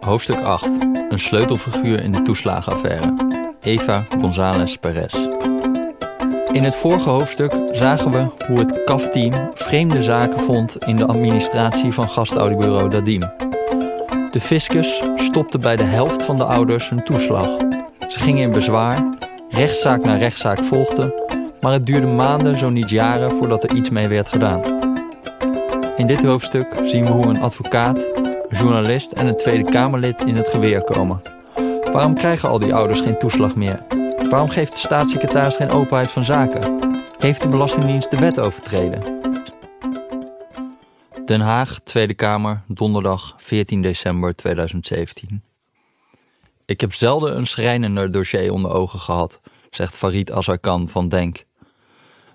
Hoofdstuk 8. Een sleutelfiguur in de toeslagenaffaire. Eva González Perez. In het vorige hoofdstuk zagen we hoe het CAF-team vreemde zaken vond in de administratie van gastouderbureau Dadim. De fiscus stopte bij de helft van de ouders hun toeslag. Ze gingen in bezwaar, rechtszaak na rechtszaak volgde, maar het duurde maanden, zo niet jaren, voordat er iets mee werd gedaan. In dit hoofdstuk zien we hoe een advocaat, een journalist en een Tweede Kamerlid in het geweer komen. Waarom krijgen al die ouders geen toeslag meer? Waarom geeft de staatssecretaris geen openheid van zaken? Heeft de Belastingdienst de wet overtreden? Den Haag, Tweede Kamer, donderdag 14 december 2017. Ik heb zelden een schrijnender dossier onder ogen gehad, zegt Farid Azarkan van Denk.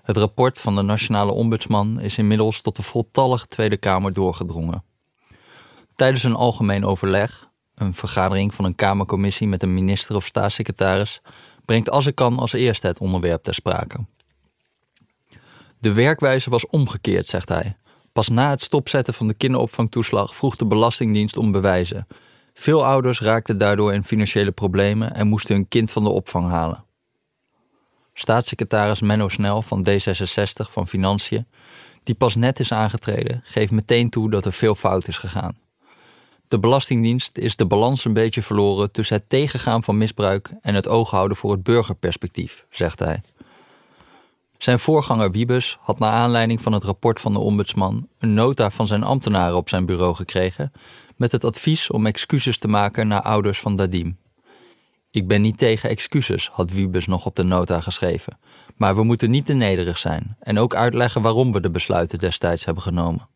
Het rapport van de Nationale Ombudsman is inmiddels tot de voltallige Tweede Kamer doorgedrongen. Tijdens een algemeen overleg, een vergadering van een Kamercommissie met een minister of staatssecretaris, brengt Azarkan als eerste het onderwerp ter sprake. De werkwijze was omgekeerd, zegt hij. Pas na het stopzetten van de kinderopvangtoeslag vroeg de Belastingdienst om bewijzen. Veel ouders raakten daardoor in financiële problemen en moesten hun kind van de opvang halen. Staatssecretaris Menno Snel van D66 van Financiën, die pas net is aangetreden, geeft meteen toe dat er veel fout is gegaan. De Belastingdienst is de balans een beetje verloren tussen het tegengaan van misbruik en het oog houden voor het burgerperspectief, zegt hij. Zijn voorganger Wiebes had naar aanleiding van het rapport van de ombudsman een nota van zijn ambtenaren op zijn bureau gekregen met het advies om excuses te maken naar ouders van Dadim. Ik ben niet tegen excuses, had Wiebes nog op de nota geschreven, maar we moeten niet te nederig zijn en ook uitleggen waarom we de besluiten destijds hebben genomen.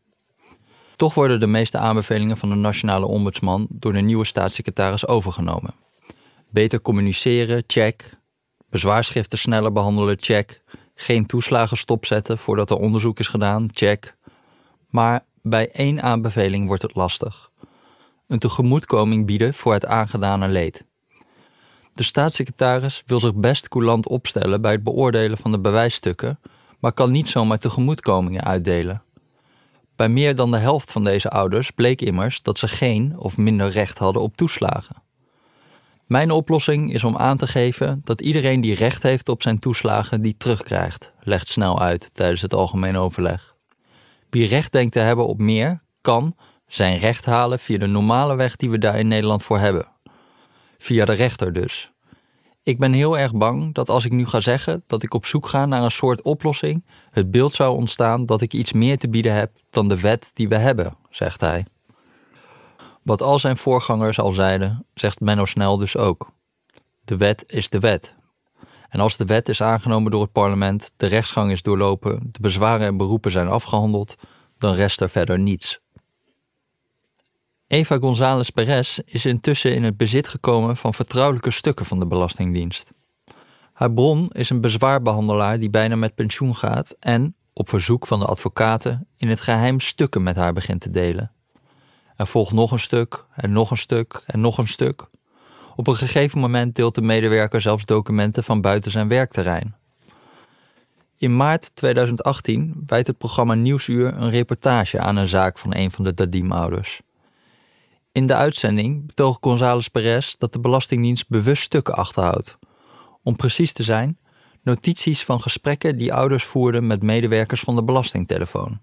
Toch worden de meeste aanbevelingen van de nationale ombudsman door de nieuwe staatssecretaris overgenomen. Beter communiceren, check. Bezwaarschriften sneller behandelen, check. Geen toeslagen stopzetten voordat er onderzoek is gedaan, check. Maar bij één aanbeveling wordt het lastig. Een tegemoetkoming bieden voor het aangedane leed. De staatssecretaris wil zich best coulant opstellen bij het beoordelen van de bewijsstukken, maar kan niet zomaar tegemoetkomingen uitdelen. Bij meer dan de helft van deze ouders bleek immers dat ze geen of minder recht hadden op toeslagen. Mijn oplossing is om aan te geven dat iedereen die recht heeft op zijn toeslagen die terugkrijgt, legt snel uit tijdens het algemeen overleg. Wie recht denkt te hebben op meer, kan zijn recht halen via de normale weg die we daar in Nederland voor hebben. Via de rechter dus. Ik ben heel erg bang dat als ik nu ga zeggen dat ik op zoek ga naar een soort oplossing, het beeld zou ontstaan dat ik iets meer te bieden heb dan de wet die we hebben, zegt hij. Wat al zijn voorgangers al zeiden, zegt Menno Snel dus ook. De wet is de wet. En als de wet is aangenomen door het parlement, de rechtsgang is doorlopen, de bezwaren en beroepen zijn afgehandeld, dan rest er verder niets. Eva González Perez is intussen in het bezit gekomen van vertrouwelijke stukken van de Belastingdienst. Haar bron is een bezwaarbehandelaar die bijna met pensioen gaat en, op verzoek van de advocaten, in het geheim stukken met haar begint te delen. Er volgt nog een stuk en nog een stuk en nog een stuk. Op een gegeven moment deelt de medewerker zelfs documenten van buiten zijn werkterrein. In maart 2018 wijdt het programma Nieuwsuur een reportage aan een zaak van een van de Dadim-ouders. In de uitzending betoogt González Perez dat de Belastingdienst bewust stukken achterhoudt. Om precies te zijn, notities van gesprekken die ouders voerden met medewerkers van de belastingtelefoon.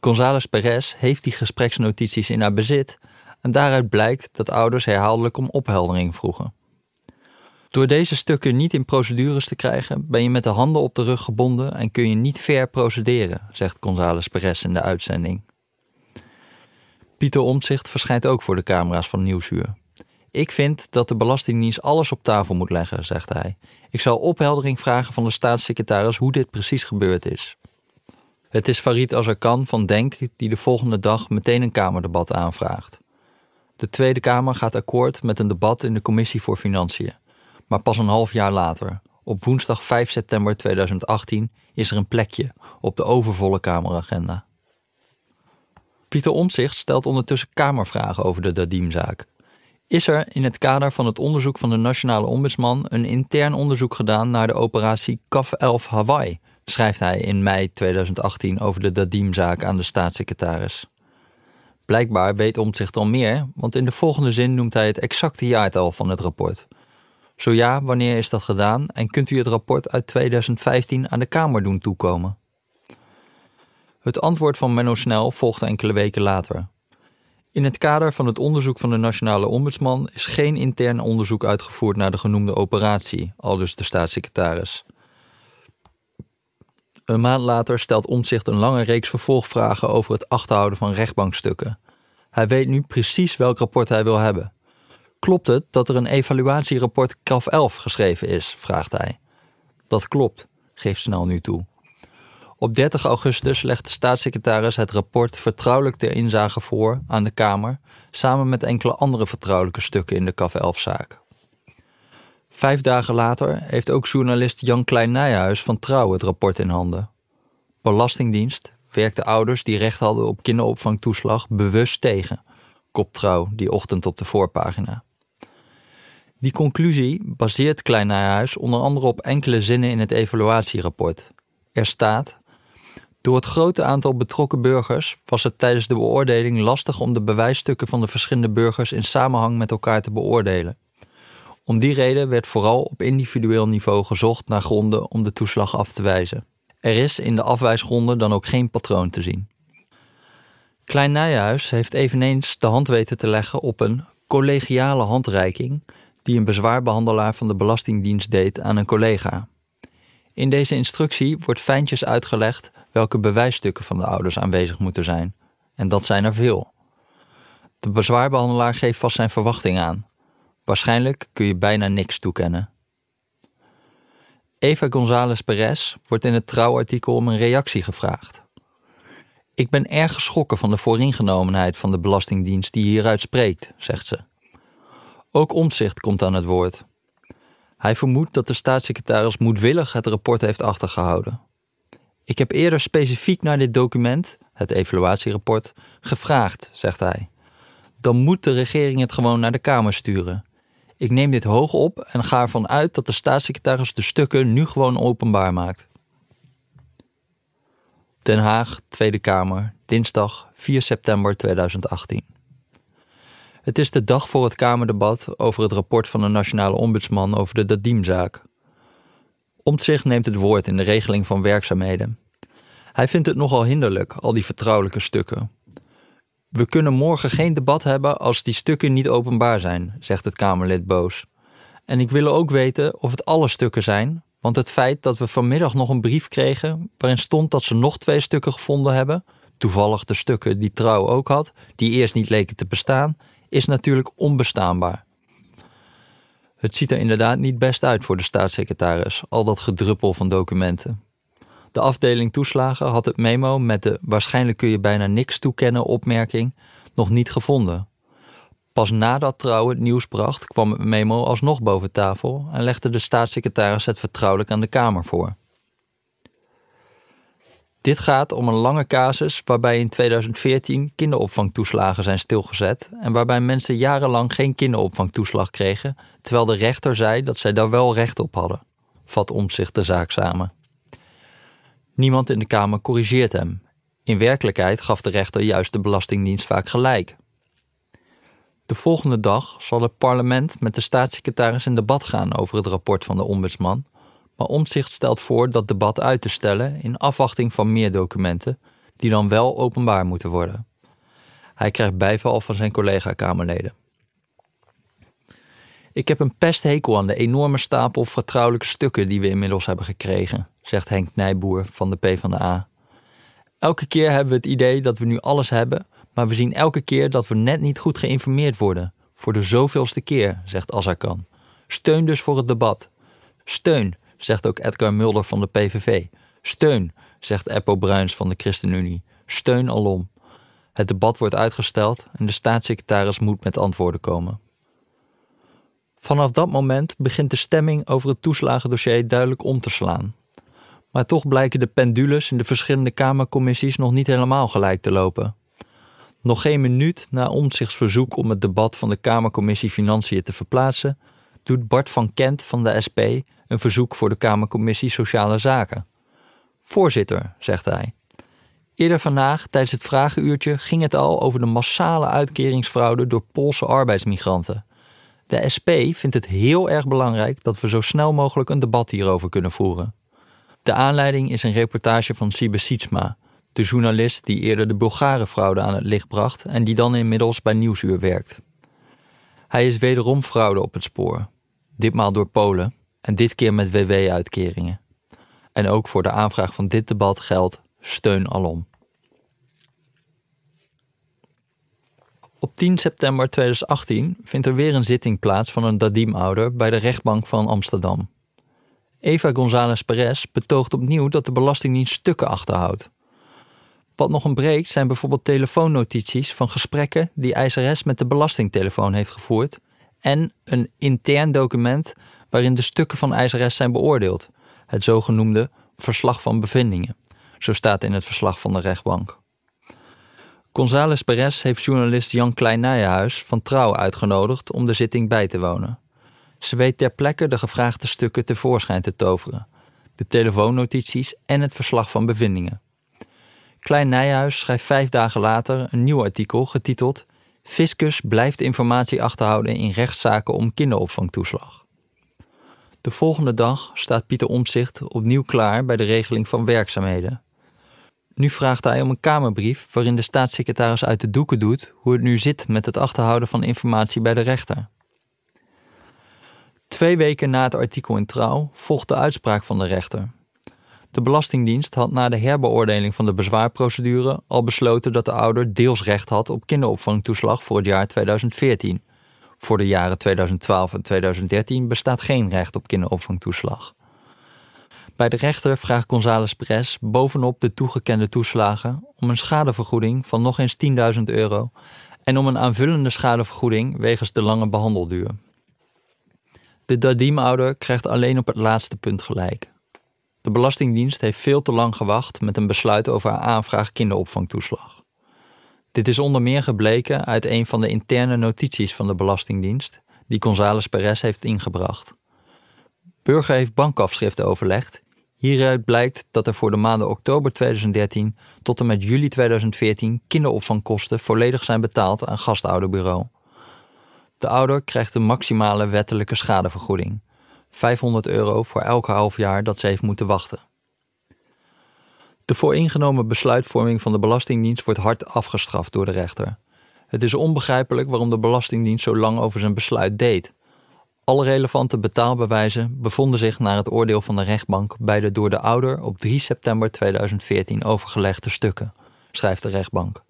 González Perez heeft die gespreksnotities in haar bezit en daaruit blijkt dat ouders herhaaldelijk om opheldering vroegen. Door deze stukken niet in procedures te krijgen, ben je met de handen op de rug gebonden en kun je niet ver procederen, zegt González Perez in de uitzending. Pieter Omtzigt verschijnt ook voor de camera's van Nieuwsuur. Ik vind dat de Belastingdienst alles op tafel moet leggen, zegt hij. Ik zal opheldering vragen van de staatssecretaris hoe dit precies gebeurd is. Het is Farid Azarkan van Denk die de volgende dag meteen een Kamerdebat aanvraagt. De Tweede Kamer gaat akkoord met een debat in de Commissie voor Financiën. Maar pas een half jaar later, op woensdag 5 september 2018, is er een plekje op de overvolle Kameragenda. Pieter Omtzigt stelt ondertussen Kamervragen over de Dadim-zaak. Is er in het kader van het onderzoek van de Nationale Ombudsman een intern onderzoek gedaan naar de operatie CAF 11 Hawaii, schrijft hij in mei 2018 over de Dadim-zaak aan de staatssecretaris. Blijkbaar weet Omtzigt al meer, want in de volgende zin noemt hij het exacte jaartal van het rapport. Zo ja, wanneer is dat gedaan en kunt u het rapport uit 2015 aan de Kamer doen toekomen? Het antwoord van Menno Snel volgde enkele weken later. In het kader van het onderzoek van de Nationale Ombudsman is geen intern onderzoek uitgevoerd naar de genoemde operatie, aldus de staatssecretaris. Een maand later stelt Omtzigt een lange reeks vervolgvragen over het achterhouden van rechtbankstukken. Hij weet nu precies welk rapport hij wil hebben. Klopt het dat er een evaluatierapport CAF 11 geschreven is? vraagt hij. Dat klopt, geeft Snel nu toe. Op 30 augustus legt de staatssecretaris het rapport vertrouwelijk ter inzage voor aan de Kamer, samen met enkele andere vertrouwelijke stukken in de CAF 11-zaak. Vijf dagen later heeft ook journalist Jan Klein Nijhuis van Trouw het rapport in handen. Belastingdienst werkte ouders die recht hadden op kinderopvangtoeslag bewust tegen, kop Trouw die ochtend op de voorpagina. Die conclusie baseert Klein Nijhuis onder andere op enkele zinnen in het evaluatierapport. Er staat: Door het grote aantal betrokken burgers was het tijdens de beoordeling lastig om de bewijsstukken van de verschillende burgers in samenhang met elkaar te beoordelen. Om die reden werd vooral op individueel niveau gezocht naar gronden om de toeslag af te wijzen. Er is in de afwijsgronden dan ook geen patroon te zien. Klein Nijhuis heeft eveneens de hand weten te leggen op een collegiale handreiking die een bezwaarbehandelaar van de Belastingdienst deed aan een collega. In deze instructie wordt fijntjes uitgelegd welke bewijsstukken van de ouders aanwezig moeten zijn, en dat zijn er veel. De bezwaarbehandelaar geeft vast zijn verwachting aan. Waarschijnlijk kun je bijna niks toekennen. Eva González Perez wordt in het trouwartikel om een reactie gevraagd. Ik ben erg geschrokken van de vooringenomenheid van de Belastingdienst die hieruit spreekt, zegt ze. Ook Omtzigt komt aan het woord. Hij vermoedt dat de staatssecretaris moedwillig het rapport heeft achtergehouden. Ik heb eerder specifiek naar dit document, het evaluatierapport, gevraagd, zegt hij. Dan moet de regering het gewoon naar de Kamer sturen. Ik neem dit hoog op en ga ervan uit dat de staatssecretaris de stukken nu gewoon openbaar maakt. Den Haag, Tweede Kamer, dinsdag 4 september 2018. Het is de dag voor het Kamerdebat over het rapport van de Nationale Ombudsman over de Dadim-zaak. Omtzigt neemt het woord in de regeling van werkzaamheden. Hij vindt het nogal hinderlijk, al die vertrouwelijke stukken. We kunnen morgen geen debat hebben als die stukken niet openbaar zijn, zegt het Kamerlid boos. En ik wil ook weten of het alle stukken zijn, want het feit dat we vanmiddag nog een brief kregen waarin stond dat ze nog twee stukken gevonden hebben, toevallig de stukken die Trouw ook had, die eerst niet leken te bestaan, is natuurlijk onbestaanbaar. Het ziet er inderdaad niet best uit voor de staatssecretaris, al dat gedruppel van documenten. De afdeling toeslagen had het memo met de waarschijnlijk kun je bijna niks toekennen opmerking nog niet gevonden. Pas nadat Trouw het nieuws bracht, kwam het memo alsnog boven tafel en legde de staatssecretaris het vertrouwelijk aan de Kamer voor. Dit gaat om een lange casus waarbij in 2014 kinderopvangtoeslagen zijn stilgezet en waarbij mensen jarenlang geen kinderopvangtoeslag kregen, terwijl de rechter zei dat zij daar wel recht op hadden. Vat om zich de zaak samen. Niemand in de Kamer corrigeert hem. In werkelijkheid gaf de rechter juist de Belastingdienst vaak gelijk. De volgende dag zal het parlement met de staatssecretaris in debat gaan over het rapport van de ombudsman maar Omtzigt stelt voor dat debat uit te stellen in afwachting van meer documenten, die dan wel openbaar moeten worden. Hij krijgt bijval van zijn collega-Kamerleden. Ik heb een pesthekel aan de enorme stapel vertrouwelijke stukken die we inmiddels hebben gekregen, zegt Henk Nijboer van de PvdA. Elke keer hebben we het idee dat we nu alles hebben, maar we zien elke keer dat we net niet goed geïnformeerd worden. Voor de zoveelste keer, zegt Azarkan. Steun dus voor het debat. Steun, zegt ook Edgar Mulder van de PVV. Steun, zegt Eppo Bruins van de ChristenUnie. Steun alom. Het debat wordt uitgesteld en de staatssecretaris moet met antwoorden komen. Vanaf dat moment begint de stemming over het toeslagendossier duidelijk om te slaan. Maar toch blijken de pendules in de verschillende Kamercommissies nog niet helemaal gelijk te lopen. Nog geen minuut na omzichtsverzoek om het debat van de Kamercommissie Financiën te verplaatsen, doet Bart van Kent van de SP een verzoek voor de Kamercommissie Sociale Zaken. Voorzitter, zegt hij. Eerder vandaag, tijdens het vragenuurtje, ging het al over de massale uitkeringsfraude door Poolse arbeidsmigranten. De SP vindt het heel erg belangrijk dat we zo snel mogelijk een debat hierover kunnen voeren. De aanleiding is een reportage van Sibe Sietsma, de journalist die eerder de Bulgarenfraude aan het licht bracht en die dan inmiddels bij Nieuwsuur werkt. Hij is wederom fraude op het spoor, ditmaal door Polen en dit keer met WW-uitkeringen. En ook voor de aanvraag van dit debat geldt steun alom. Op 10 september 2018 vindt er weer een zitting plaats van een Dadim-ouder bij de rechtbank van Amsterdam. Eva González Perez betoogt opnieuw dat de Belastingdienst stukken achterhoudt. Wat nog ontbreekt zijn bijvoorbeeld telefoonnotities van gesprekken die ISRS met de belastingtelefoon heeft gevoerd en een intern document waarin de stukken van ISRS zijn beoordeeld, het zogenoemde verslag van bevindingen. Zo staat in het verslag van de rechtbank. González Perez heeft journalist Jan klein van Trouw uitgenodigd om de zitting bij te wonen. Ze weet ter plekke de gevraagde stukken tevoorschijn te toveren, de telefoonnotities en het verslag van bevindingen. Klein Nijhuis schrijft vijf dagen later een nieuw artikel getiteld Fiscus blijft informatie achterhouden in rechtszaken om kinderopvangtoeslag. De volgende dag staat Pieter Omtzigt opnieuw klaar bij de regeling van werkzaamheden. Nu vraagt hij om een Kamerbrief waarin de staatssecretaris uit de doeken doet hoe het nu zit met het achterhouden van informatie bij de rechter. Twee weken na het artikel in Trouw volgt de uitspraak van de rechter. De Belastingdienst had na de herbeoordeling van de bezwaarprocedure al besloten dat de ouder deels recht had op kinderopvangtoeslag voor het jaar 2014. Voor de jaren 2012 en 2013 bestaat geen recht op kinderopvangtoeslag. Bij de rechter vraagt González Perez bovenop de toegekende toeslagen om een schadevergoeding van nog eens 10.000 euro en om een aanvullende schadevergoeding wegens de lange behandelduur. De Dadim-ouder krijgt alleen op het laatste punt gelijk. De Belastingdienst heeft veel te lang gewacht met een besluit over haar aanvraag kinderopvangtoeslag. Dit is onder meer gebleken uit een van de interne notities van de Belastingdienst, die González Perez heeft ingebracht. Burger heeft bankafschriften overlegd. Hieruit blijkt dat er voor de maanden oktober 2013 tot en met juli 2014 kinderopvangkosten volledig zijn betaald aan gastouderbureau. De ouder krijgt de maximale wettelijke schadevergoeding. 500 euro voor elke half jaar dat ze heeft moeten wachten. De vooringenomen besluitvorming van de Belastingdienst wordt hard afgestraft door de rechter. Het is onbegrijpelijk waarom de Belastingdienst zo lang over zijn besluit deed. Alle relevante betaalbewijzen bevonden zich naar het oordeel van de rechtbank bij de door de ouder op 3 september 2014 overgelegde stukken, schrijft de rechtbank.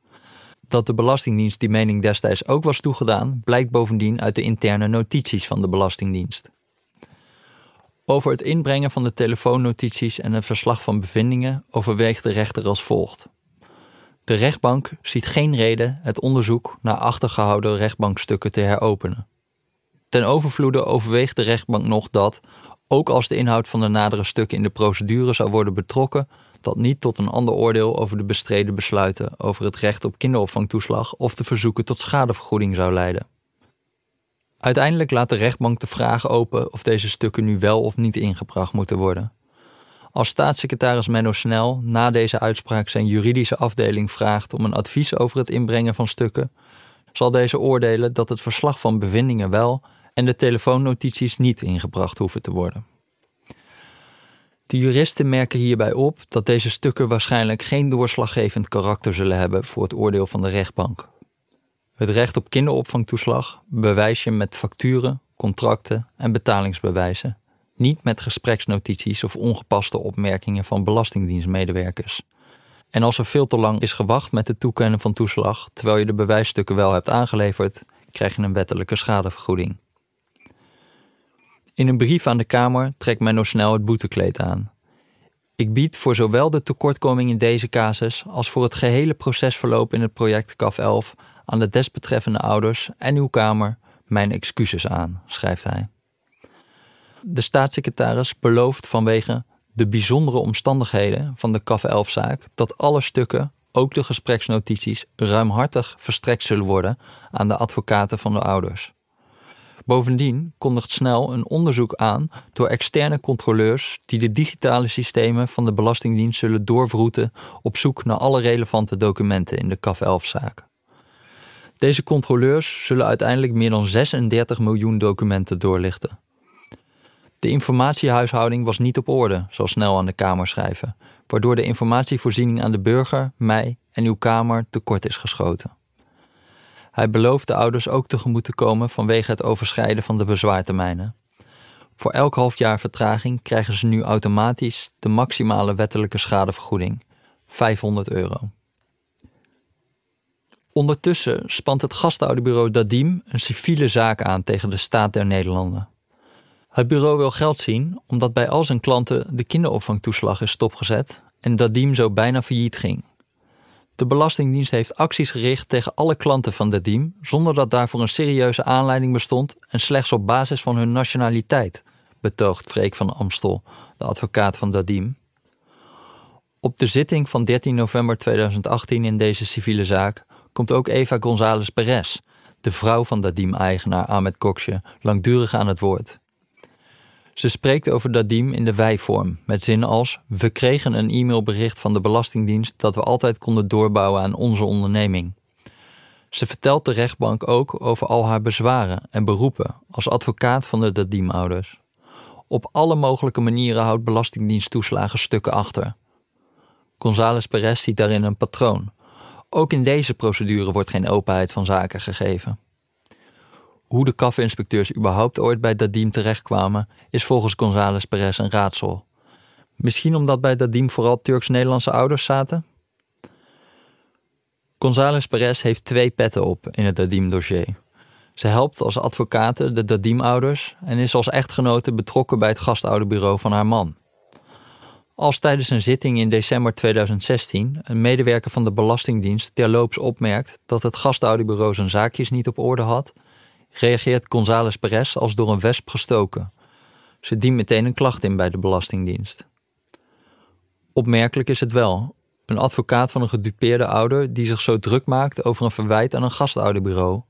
Dat de Belastingdienst die mening destijds ook was toegedaan, blijkt bovendien uit de interne notities van de Belastingdienst. Over het inbrengen van de telefoonnotities en het verslag van bevindingen overweegt de rechter als volgt. De rechtbank ziet geen reden het onderzoek naar achtergehouden rechtbankstukken te heropenen. Ten overvloede overweegt de rechtbank nog dat, ook als de inhoud van de nadere stukken in de procedure zou worden betrokken, dat niet tot een ander oordeel over de bestreden besluiten over het recht op kinderopvangtoeslag of de verzoeken tot schadevergoeding zou leiden. Uiteindelijk laat de rechtbank de vraag open of deze stukken nu wel of niet ingebracht moeten worden. Als staatssecretaris Menno Snel na deze uitspraak zijn juridische afdeling vraagt om een advies over het inbrengen van stukken, zal deze oordelen dat het verslag van bevindingen wel en de telefoonnotities niet ingebracht hoeven te worden. De juristen merken hierbij op dat deze stukken waarschijnlijk geen doorslaggevend karakter zullen hebben voor het oordeel van de rechtbank. Het recht op kinderopvangtoeslag bewijs je met facturen, contracten en betalingsbewijzen, niet met gespreksnotities of ongepaste opmerkingen van belastingdienstmedewerkers. En als er veel te lang is gewacht met het toekennen van toeslag, terwijl je de bewijsstukken wel hebt aangeleverd, krijg je een wettelijke schadevergoeding. In een brief aan de Kamer trekt Menno snel het boetekleed aan. Ik bied voor zowel de tekortkoming in deze casus als voor het gehele procesverloop in het project CAF 11 aan de desbetreffende ouders en uw Kamer mijn excuses aan, schrijft hij. De staatssecretaris belooft vanwege de bijzondere omstandigheden van de CAF 11-zaak dat alle stukken, ook de gespreksnotities, ruimhartig verstrekt zullen worden aan de advocaten van de ouders. Bovendien kondigt snel een onderzoek aan door externe controleurs die de digitale systemen van de Belastingdienst zullen doorvroeten op zoek naar alle relevante documenten in de CAF 11-zaak. Deze controleurs zullen uiteindelijk meer dan 36 miljoen documenten doorlichten. De informatiehuishouding was niet op orde, zal snel aan de Kamer schrijven, waardoor de informatievoorziening aan de burger, mij en uw Kamer tekort is geschoten. Hij belooft de ouders ook tegemoet te komen vanwege het overschrijden van de bezwaartermijnen. Voor elk half jaar vertraging krijgen ze nu automatisch de maximale wettelijke schadevergoeding, 500 euro. Ondertussen spant het gastouderbureau Dadim een civiele zaak aan tegen de staat der Nederlanden. Het bureau wil geld zien omdat bij al zijn klanten de kinderopvangtoeslag is stopgezet en Dadim zo bijna failliet ging. De Belastingdienst heeft acties gericht tegen alle klanten van Dadim zonder dat daarvoor een serieuze aanleiding bestond en slechts op basis van hun nationaliteit, betoogt Freek van Amstel, de advocaat van Dadim. Op de zitting van 13 november 2018 in deze civiele zaak komt ook Eva González Perez, de vrouw van Dadim-eigenaar Ahmed Koksje, langdurig aan het woord. Ze spreekt over Dadim in de wijvorm, met zinnen als: We kregen een e-mailbericht van de Belastingdienst dat we altijd konden doorbouwen aan onze onderneming. Ze vertelt de rechtbank ook over al haar bezwaren en beroepen als advocaat van de Dadim-ouders. Op alle mogelijke manieren houdt Belastingdienst toeslagen stukken achter. González Perez ziet daarin een patroon. Ook in deze procedure wordt geen openheid van zaken gegeven. Hoe de kafinspecteurs überhaupt ooit bij Dadim terechtkwamen, is volgens González Perez een raadsel. Misschien omdat bij Dadim vooral Turks-Nederlandse ouders zaten? González Perez heeft twee petten op in het Dadim-dossier. Ze helpt als advocate de Dadim-ouders en is als echtgenote betrokken bij het gastouderbureau van haar man. Als tijdens een zitting in december 2016 een medewerker van de Belastingdienst terloops opmerkt dat het gastouderbureau zijn zaakjes niet op orde had, reageert González Perez als door een wesp gestoken. Ze dient meteen een klacht in bij de Belastingdienst. Opmerkelijk is het wel. Een advocaat van een gedupeerde ouder die zich zo druk maakt over een verwijt aan een gastouderbureau.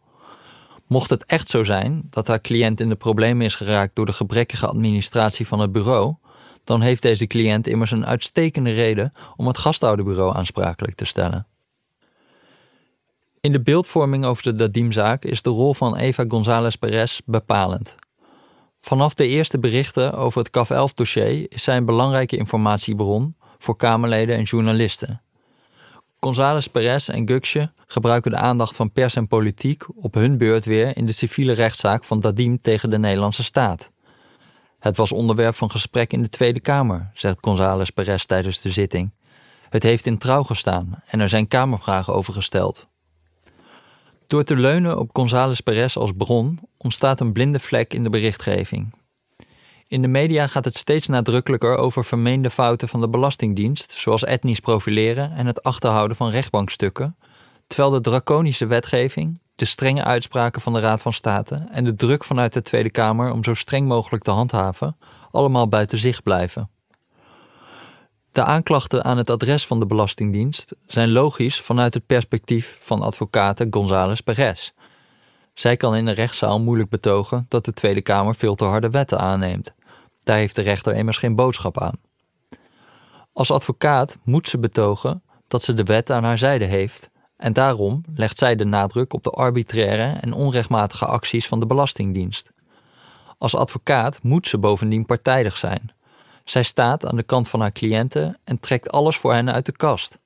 Mocht het echt zo zijn dat haar cliënt in de problemen is geraakt door de gebrekkige administratie van het bureau, dan heeft deze cliënt immers een uitstekende reden om het gastouderbureau aansprakelijk te stellen. In de beeldvorming over de Dadim-zaak is de rol van Eva González Perez bepalend. Vanaf de eerste berichten over het CAF 11-dossier is zij een belangrijke informatiebron voor Kamerleden en journalisten. González Perez en Guksje gebruiken de aandacht van pers en politiek op hun beurt weer in de civiele rechtszaak van Dadim tegen de Nederlandse staat. Het was onderwerp van gesprek in de Tweede Kamer, zegt González Perez tijdens de zitting. Het heeft in trouw gestaan en er zijn Kamervragen over gesteld. Door te leunen op González Perez als bron ontstaat een blinde vlek in de berichtgeving. In de media gaat het steeds nadrukkelijker over vermeende fouten van de Belastingdienst, zoals etnisch profileren en het achterhouden van rechtbankstukken, terwijl de draconische wetgeving, de strenge uitspraken van de Raad van State en de druk vanuit de Tweede Kamer om zo streng mogelijk te handhaven, allemaal buiten zicht blijven. De aanklachten aan het adres van de Belastingdienst zijn logisch vanuit het perspectief van advocaat González Perez. Zij kan in de rechtszaal moeilijk betogen dat de Tweede Kamer veel te harde wetten aanneemt. Daar heeft de rechter immers geen boodschap aan. Als advocaat moet ze betogen dat ze de wet aan haar zijde heeft en daarom legt zij de nadruk op de arbitraire en onrechtmatige acties van de Belastingdienst. Als advocaat moet ze bovendien partijdig zijn. Zij staat aan de kant van haar cliënten en trekt alles voor hen uit de kast.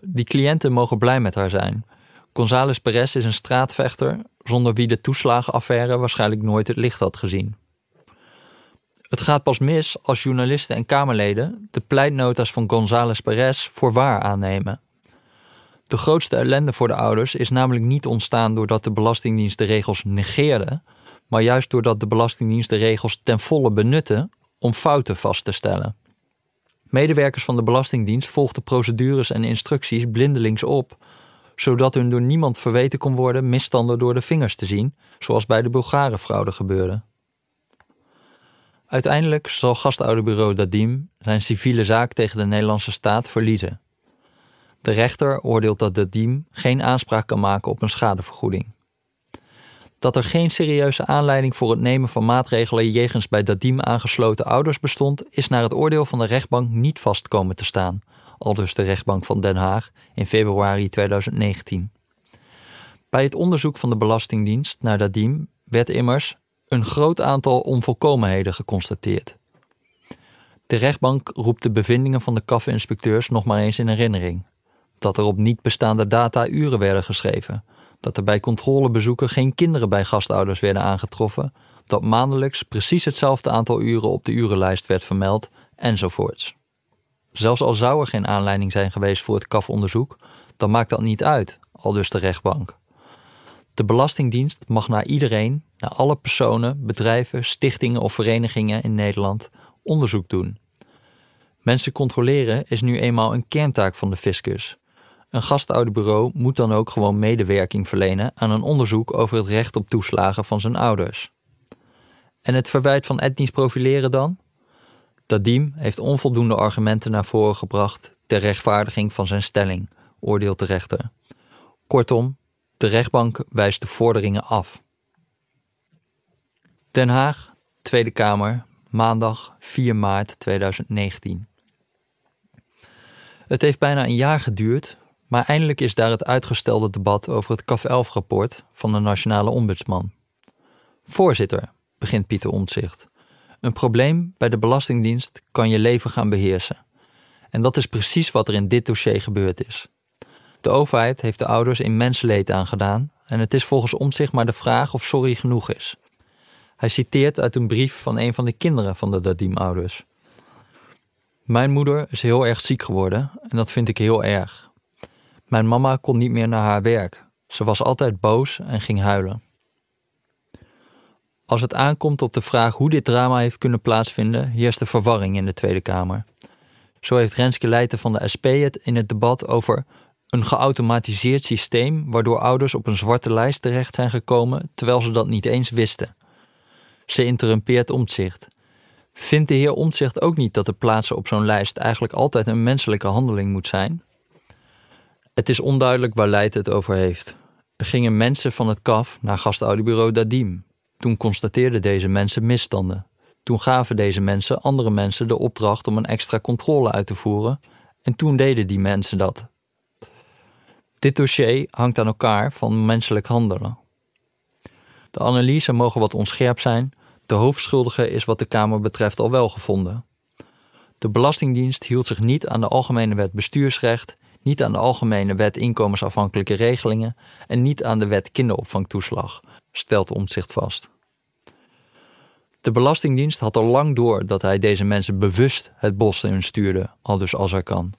Die cliënten mogen blij met haar zijn. González Perez is een straatvechter zonder wie de toeslagenaffaire waarschijnlijk nooit het licht had gezien. Het gaat pas mis als journalisten en Kamerleden de pleitnota's van González Perez voor waar aannemen. De grootste ellende voor de ouders is namelijk niet ontstaan doordat de Belastingdienst de regels negeerde, maar juist doordat de Belastingdienst de regels ten volle benutte om fouten vast te stellen. Medewerkers van de Belastingdienst volgden procedures en instructies blindelings op, zodat hun door niemand verweten kon worden misstanden door de vingers te zien, zoals bij de Bulgarenfraude gebeurde. Uiteindelijk zal gastouderbureau Dadim zijn civiele zaak tegen de Nederlandse staat verliezen. De rechter oordeelt dat Dadim geen aanspraak kan maken op een schadevergoeding. dat er geen serieuze aanleiding voor het nemen van maatregelen jegens bij Dadim aangesloten ouders bestond, is naar het oordeel van de rechtbank niet vast komen te staan, aldus de rechtbank van Den Haag in februari 2019. Bij het onderzoek van de Belastingdienst naar Dadim werd immers een groot aantal onvolkomenheden geconstateerd. De rechtbank roept de bevindingen van de kaffeninspecteurs nog maar eens in herinnering. Dat er op niet bestaande data uren werden geschreven, dat er bij controlebezoeken geen kinderen bij gastouders werden aangetroffen, dat maandelijks precies hetzelfde aantal uren op de urenlijst werd vermeld, enzovoorts. Zelfs al zou er geen aanleiding zijn geweest voor het kafonderzoek, dan maakt dat niet uit, al dus de rechtbank. De Belastingdienst mag naar iedereen, naar alle personen, bedrijven, stichtingen of verenigingen in Nederland onderzoek doen. Mensen controleren is nu eenmaal een kerntaak van de fiscus. Een gastouderbureau moet dan ook gewoon medewerking verlenen aan een onderzoek over het recht op toeslagen van zijn ouders. En het verwijt van etnisch profileren dan? Dadim heeft onvoldoende argumenten naar voren gebracht ter rechtvaardiging van zijn stelling, oordeelt de rechter. Kortom, de rechtbank wijst de vorderingen af. Den Haag, Tweede Kamer, maandag 4 maart 2019. Het heeft bijna een jaar geduurd, maar eindelijk is daar het uitgestelde debat over het CAF 11-rapport van de Nationale Ombudsman. Voorzitter, begint Pieter Omtzigt. Een probleem bij de Belastingdienst kan je leven gaan beheersen. En dat is precies wat er in dit dossier gebeurd is. De overheid heeft de ouders in mensenleed aangedaan en het is volgens Omtzigt maar de vraag of sorry genoeg is. Hij citeert uit een brief van een van de kinderen van de Dadim-ouders. Mijn moeder is heel erg ziek geworden en dat vind ik heel erg. Mijn mama kon niet meer naar haar werk. Ze was altijd boos en ging huilen. Als het aankomt op de vraag hoe dit drama heeft kunnen plaatsvinden, heerst de verwarring in de Tweede Kamer. Zo heeft Renske Leijten van de SP het in het debat over een geautomatiseerd systeem waardoor ouders op een zwarte lijst terecht zijn gekomen terwijl ze dat niet eens wisten. Ze interrumpeert Omtzigt. Vindt de heer Omtzigt ook niet dat de plaatsen op zo'n lijst eigenlijk altijd een menselijke handeling moet zijn? Het is onduidelijk waar Leid het over heeft. Er gingen mensen van het KAF naar gastouderbureau Dadim. Toen constateerden deze mensen misstanden. Toen gaven deze mensen andere mensen de opdracht om een extra controle uit te voeren. En toen deden die mensen dat. Dit dossier hangt aan elkaar van menselijk handelen. De analyse mogen wat onscherp zijn, de hoofdschuldige is wat de Kamer betreft al wel gevonden. De Belastingdienst hield zich niet aan de Algemene Wet Bestuursrecht, niet aan de Algemene Wet Inkomensafhankelijke Regelingen en niet aan de Wet Kinderopvangtoeslag, stelt Omtzigt vast. De Belastingdienst had al lang door dat hij deze mensen bewust het bos in stuurde, al dus als hij kan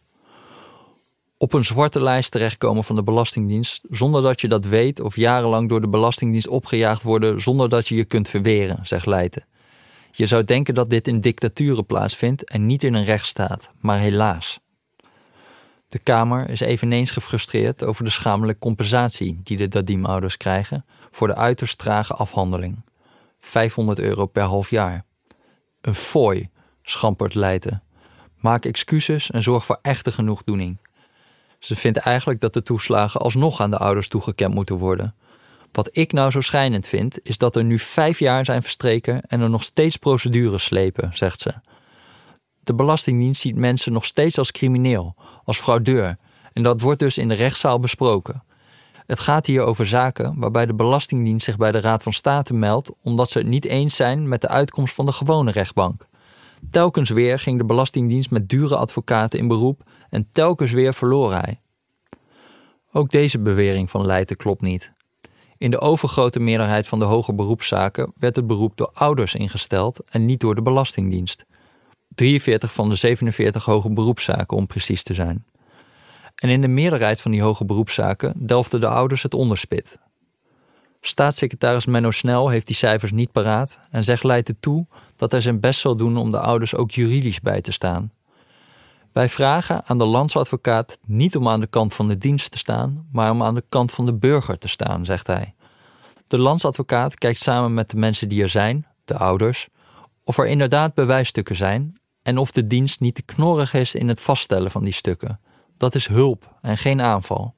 op een zwarte lijst terechtkomen van de Belastingdienst zonder dat je dat weet of jarenlang door de Belastingdienst opgejaagd worden zonder dat je je kunt verweren, zegt Leijten. Je zou denken dat dit in dictaturen plaatsvindt en niet in een rechtsstaat, maar helaas. De Kamer is eveneens gefrustreerd over de schamelijke compensatie die de Dadim-ouders krijgen voor de uiterst trage afhandeling. 500 euro per half jaar. Een fooi, schampert Leijten. Maak excuses en zorg voor echte genoegdoening. Ze vindt eigenlijk dat de toeslagen alsnog aan de ouders toegekend moeten worden. Wat ik nou zo schijnend vind, is dat er nu vijf jaar zijn verstreken en er nog steeds procedures slepen, zegt ze. De Belastingdienst ziet mensen nog steeds als crimineel, als fraudeur, en dat wordt dus in de rechtszaal besproken. Het gaat hier over zaken waarbij de Belastingdienst zich bij de Raad van State meldt omdat ze het niet eens zijn met de uitkomst van de gewone rechtbank. Telkens weer ging de Belastingdienst met dure advocaten in beroep en telkens weer verloor hij. Ook deze bewering van Leijten klopt niet. In de overgrote meerderheid van de hoge beroepszaken werd het beroep door ouders ingesteld en niet door de Belastingdienst. 43 van de 47 hoge beroepszaken om precies te zijn. En in de meerderheid van die hoge beroepszaken delfden de ouders het onderspit. Staatssecretaris Menno Snel heeft die cijfers niet paraat en zegt Leijten toe dat hij zijn best zal doen om de ouders ook juridisch bij te staan. Wij vragen aan de landsadvocaat niet om aan de kant van de dienst te staan, maar om aan de kant van de burger te staan, zegt hij. De landsadvocaat kijkt samen met de mensen die er zijn, de ouders, of er inderdaad bewijsstukken zijn en of de dienst niet te knorrig is in het vaststellen van die stukken. Dat is hulp en geen aanval.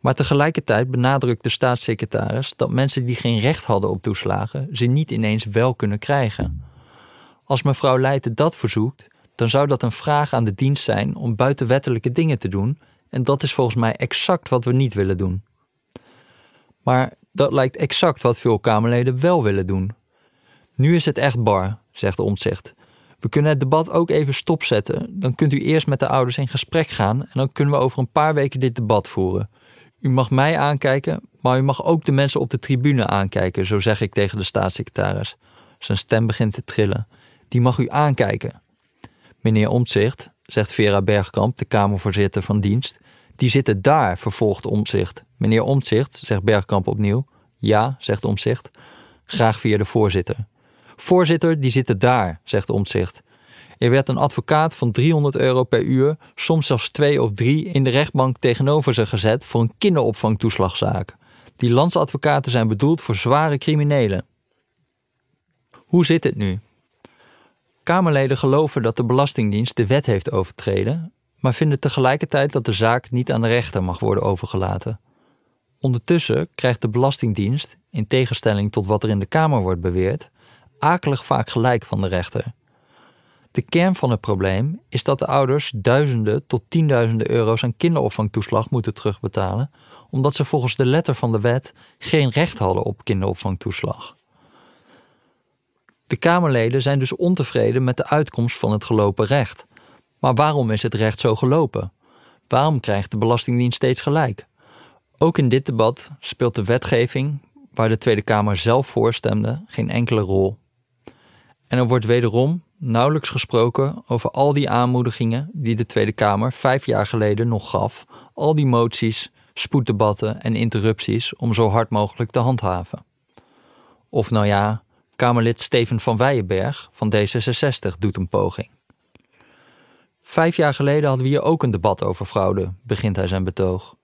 Maar tegelijkertijd benadrukt de staatssecretaris dat mensen die geen recht hadden op toeslagen ze niet ineens wel kunnen krijgen. Als mevrouw Leijten dat verzoekt, dan zou dat een vraag aan de dienst zijn om buitenwettelijke dingen te doen, en dat is volgens mij exact wat we niet willen doen. Maar dat lijkt exact wat veel Kamerleden wel willen doen. Nu is het echt bar, zegt Omtzigt. We kunnen het debat ook even stopzetten. Dan kunt u eerst met de ouders in gesprek gaan en dan kunnen we over een paar weken dit debat voeren. U mag mij aankijken, maar u mag ook de mensen op de tribune aankijken, zo zeg ik tegen de staatssecretaris. Zijn stem begint te trillen. Die mag u aankijken. Meneer Omtzigt, zegt Vera Bergkamp, de Kamervoorzitter van dienst, die zitten daar, vervolgt Omtzigt. Meneer Omtzigt, zegt Bergkamp opnieuw. Ja, zegt Omtzigt. Graag via de voorzitter. Voorzitter, die zitten daar, zegt Omtzigt. Er werd een advocaat van 300 euro per uur, soms zelfs twee of drie, in de rechtbank tegenover ze gezet voor een kinderopvangtoeslagzaak. Die landsadvocaten zijn bedoeld voor zware criminelen. Hoe zit het nu? Kamerleden geloven dat de Belastingdienst de wet heeft overtreden, maar vinden tegelijkertijd dat de zaak niet aan de rechter mag worden overgelaten. Ondertussen krijgt de Belastingdienst, in tegenstelling tot wat er in de Kamer wordt beweerd, akelig vaak gelijk van de rechter. De kern van het probleem is dat de ouders duizenden tot tienduizenden euro's aan kinderopvangtoeslag moeten terugbetalen, omdat ze volgens de letter van de wet geen recht hadden op kinderopvangtoeslag. De Kamerleden zijn dus ontevreden met de uitkomst van het gelopen recht. Maar waarom is het recht zo gelopen? Waarom krijgt de Belastingdienst steeds gelijk? Ook in dit debat speelt de wetgeving, waar de Tweede Kamer zelf voor stemde, geen enkele rol. En er wordt wederom nauwelijks gesproken over al die aanmoedigingen die de Tweede Kamer vijf jaar geleden nog gaf, al die moties, spoeddebatten en interrupties om zo hard mogelijk te handhaven. Of nou ja, Kamerlid Steven van Weijenberg van D66 doet een poging. Vijf jaar geleden hadden we hier ook een debat over fraude, begint hij zijn betoog.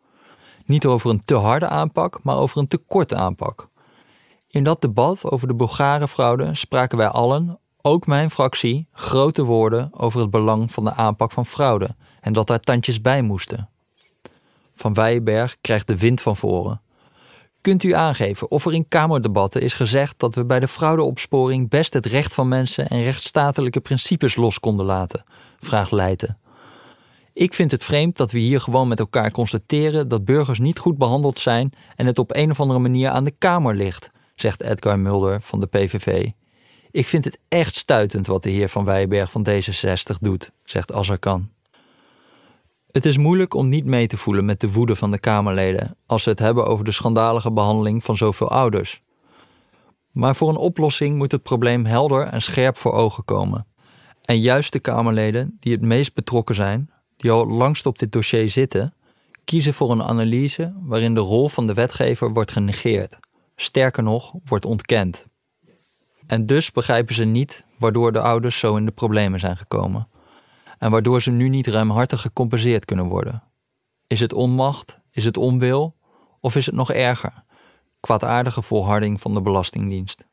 Niet over een te harde aanpak, maar over een te korte aanpak. In dat debat over de Bulgare-fraude spraken wij allen, ook mijn fractie, grote woorden over het belang van de aanpak van fraude en dat daar tandjes bij moesten. Van Weijenberg krijgt de wind van voren. Kunt u aangeven of er in Kamerdebatten is gezegd dat we bij de fraudeopsporing best het recht van mensen en rechtsstatelijke principes los konden laten? vraagt Leijten. Ik vind het vreemd dat we hier gewoon met elkaar constateren dat burgers niet goed behandeld zijn en het op een of andere manier aan de Kamer ligt, zegt Edgar Mulder van de PVV. Ik vind het echt stuitend wat de heer Van Wijberg van D66 doet, zegt Azarkan. Het is moeilijk om niet mee te voelen met de woede van de Kamerleden als ze het hebben over de schandalige behandeling van zoveel ouders. Maar voor een oplossing moet het probleem helder en scherp voor ogen komen. En juist de Kamerleden die het meest betrokken zijn, die al langst op dit dossier zitten, kiezen voor een analyse waarin de rol van de wetgever wordt genegeerd. Sterker nog, wordt ontkend. En dus begrijpen ze niet waardoor de ouders zo in de problemen zijn gekomen en waardoor ze nu niet ruimhartig gecompenseerd kunnen worden. Is het onmacht? Is het onwil? Of is het nog erger? Kwaadaardige volharding van de Belastingdienst.